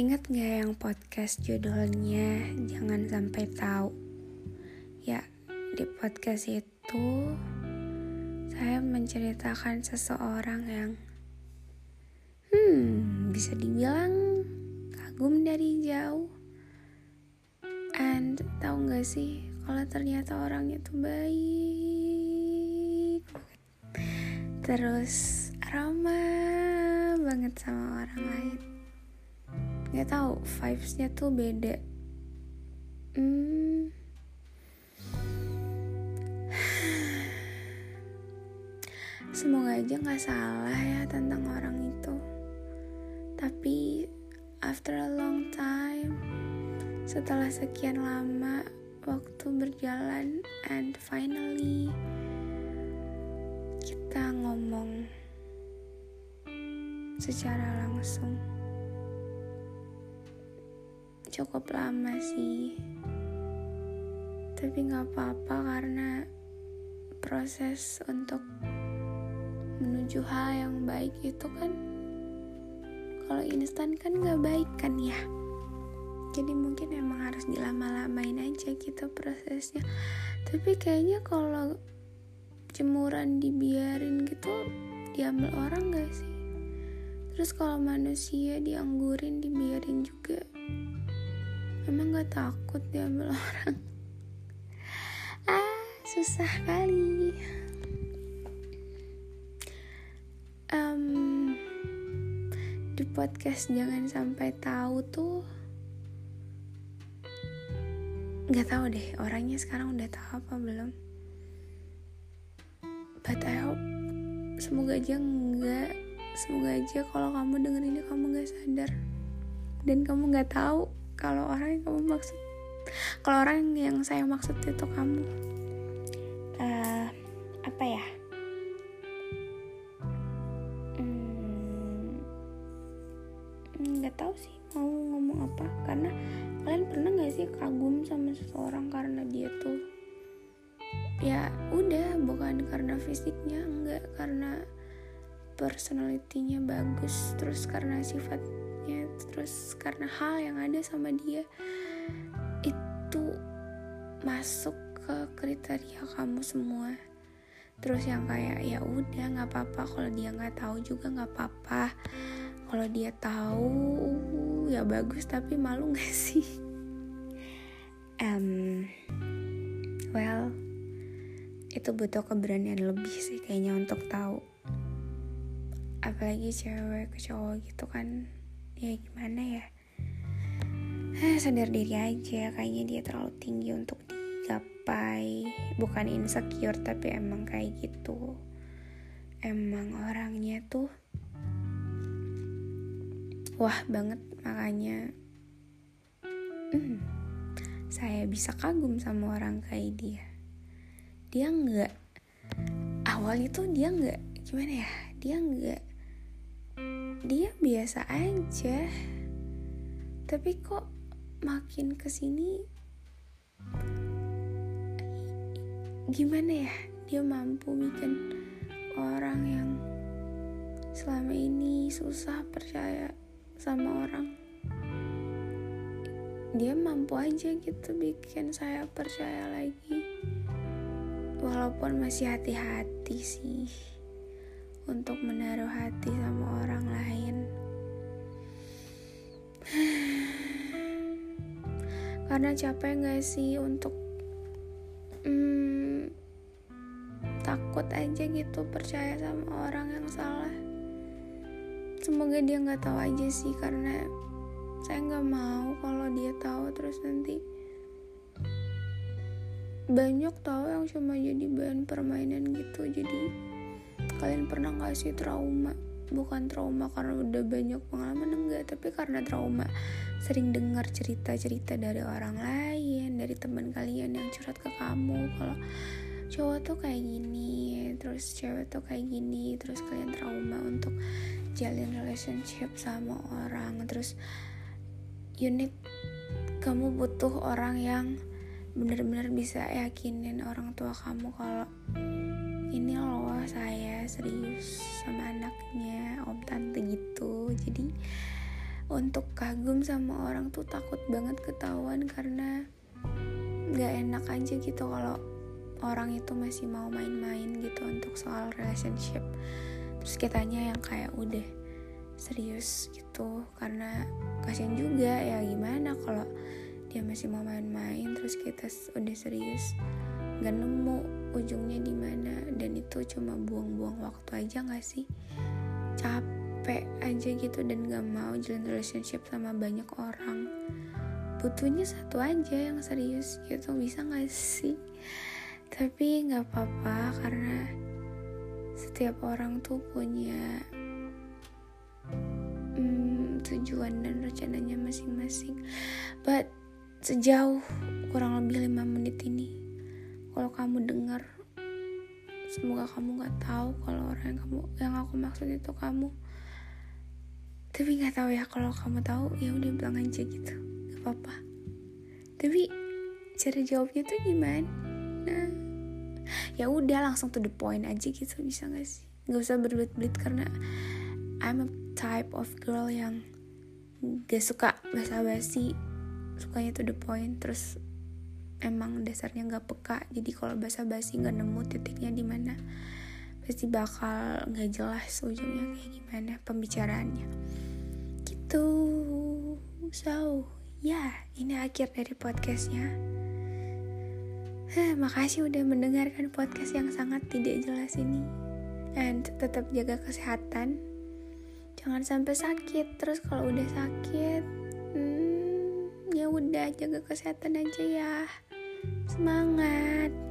Ingat gak yang podcast judulnya Jangan Sampai Tahu? Ya, di podcast itu saya menceritakan seseorang yang hmm, bisa dibilang kagum dari jauh. And tahu gak sih kalau ternyata orang itu baik Terus ramah banget sama orang lain nggak tahu vibesnya tuh beda. Hmm. semoga aja nggak salah ya tentang orang itu. Tapi after a long time setelah sekian lama waktu berjalan and finally kita ngomong secara langsung cukup lama sih. Tapi nggak apa-apa karena proses untuk menuju hal yang baik itu kan kalau instan kan nggak baik kan ya. Jadi mungkin emang harus dilama-lamain aja gitu prosesnya. Tapi kayaknya kalau jemuran dibiarin gitu diambil orang gak sih? Terus kalau manusia dianggurin dibiarin juga emang gak takut diambil orang? Ah susah kali. Um, di podcast jangan sampai tahu tuh nggak tahu deh orangnya sekarang udah tahu apa belum? But I hope semoga aja enggak. Semoga aja kalau kamu denger ini kamu nggak sadar. Dan kamu nggak tahu kalau orang yang kamu maksud kalau orang yang saya maksud itu kamu uh, apa ya? Hmm, nggak hmm, tahu sih mau ngomong apa. Karena kalian pernah nggak sih kagum sama seseorang karena dia tuh ya udah bukan karena fisiknya enggak karena personalitinya bagus terus karena sifat terus karena hal yang ada sama dia itu masuk ke kriteria kamu semua. Terus yang kayak ya udah nggak apa-apa. Kalau dia nggak tahu juga nggak apa-apa. Kalau dia tahu ya bagus tapi malu nggak sih? Um, well itu butuh keberanian lebih sih kayaknya untuk tahu. Apalagi cewek ke cowok gitu kan ya gimana ya? Eh, sadar diri aja. Kayaknya dia terlalu tinggi untuk digapai. Bukan insecure tapi emang kayak gitu. Emang orangnya tuh wah banget makanya hmm, saya bisa kagum sama orang kayak dia. Dia nggak awalnya tuh dia nggak gimana ya? Dia nggak dia biasa aja. Tapi kok makin ke sini gimana ya? Dia mampu bikin orang yang selama ini susah percaya sama orang. Dia mampu aja gitu bikin saya percaya lagi. Walaupun masih hati-hati sih untuk menaruh hati sama orang lain. Karena capek gak sih untuk hmm, takut aja gitu percaya sama orang yang salah. Semoga dia nggak tahu aja sih karena saya nggak mau kalau dia tahu terus nanti banyak tahu yang cuma jadi bahan permainan gitu jadi kalian pernah gak sih trauma? Bukan trauma karena udah banyak pengalaman enggak. Tapi karena trauma sering dengar cerita-cerita dari orang lain dari teman kalian yang curhat ke kamu. Kalau cowok tuh kayak gini terus cewek tuh kayak gini terus kalian trauma untuk jalin relationship sama orang. Terus unit kamu butuh orang yang benar-benar bisa yakinin orang tua kamu kalau ini loh saya serius sama anaknya om tante gitu. Jadi untuk kagum sama orang tuh takut banget ketahuan karena nggak enak aja gitu kalau orang itu masih mau main-main gitu untuk soal relationship. Terus kitanya yang kayak udah serius gitu. Karena kasian juga ya gimana kalau dia masih mau main-main terus kita udah serius nggak nemu ujungnya di mana. Dan itu cuma buang-buang waktu aja nggak sih? Capek aja gitu dan gak mau jalan relationship sama banyak orang. Butuhnya satu aja yang serius gitu bisa gak sih? Tapi nggak apa-apa karena setiap orang tuh punya hmm, tujuan dan rencananya masing-masing. But sejauh kurang lebih lima menit ini kalau kamu dengar semoga kamu nggak tahu kalau orang yang kamu yang aku maksud itu kamu. Tapi nggak tahu ya kalau kamu tahu ya udah bilang aja gitu. Nggak apa-apa. Tapi cara jawabnya tuh gimana? Nah ya udah langsung to the point aja gitu bisa gak sih? Nggak usah berbelit-belit karena I'm a type of girl yang gak suka basa-basi. Sukanya to the point terus emang dasarnya nggak peka. Jadi kalau basa-basi nggak nemu titiknya di mana pasti bakal nggak jelas ujungnya kayak gimana pembicaraannya. Gitu. So ya yeah, ini akhir dari podcastnya. Hah, makasih udah mendengarkan podcast yang sangat tidak jelas ini. And tetap jaga kesehatan. Jangan sampai sakit. Terus kalau udah sakit udah jaga kesehatan aja ya Semangat!